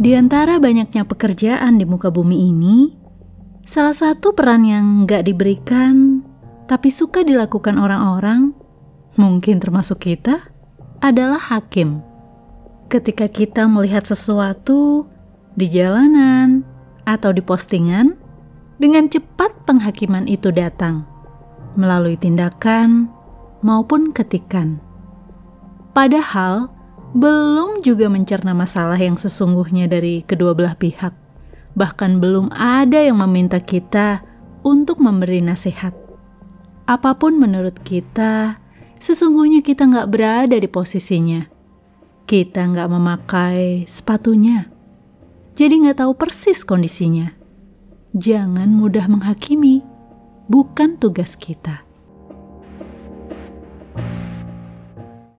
Di antara banyaknya pekerjaan di muka bumi ini, salah satu peran yang nggak diberikan tapi suka dilakukan orang-orang, mungkin termasuk kita, adalah hakim. Ketika kita melihat sesuatu di jalanan atau di postingan, dengan cepat penghakiman itu datang melalui tindakan maupun ketikan. Padahal, belum juga mencerna masalah yang sesungguhnya dari kedua belah pihak. Bahkan belum ada yang meminta kita untuk memberi nasihat. Apa pun menurut kita, sesungguhnya kita nggak berada di posisinya. Kita nggak memakai sepatunya. Jadi nggak tahu persis kondisinya. Jangan mudah menghakimi. Bukan tugas kita.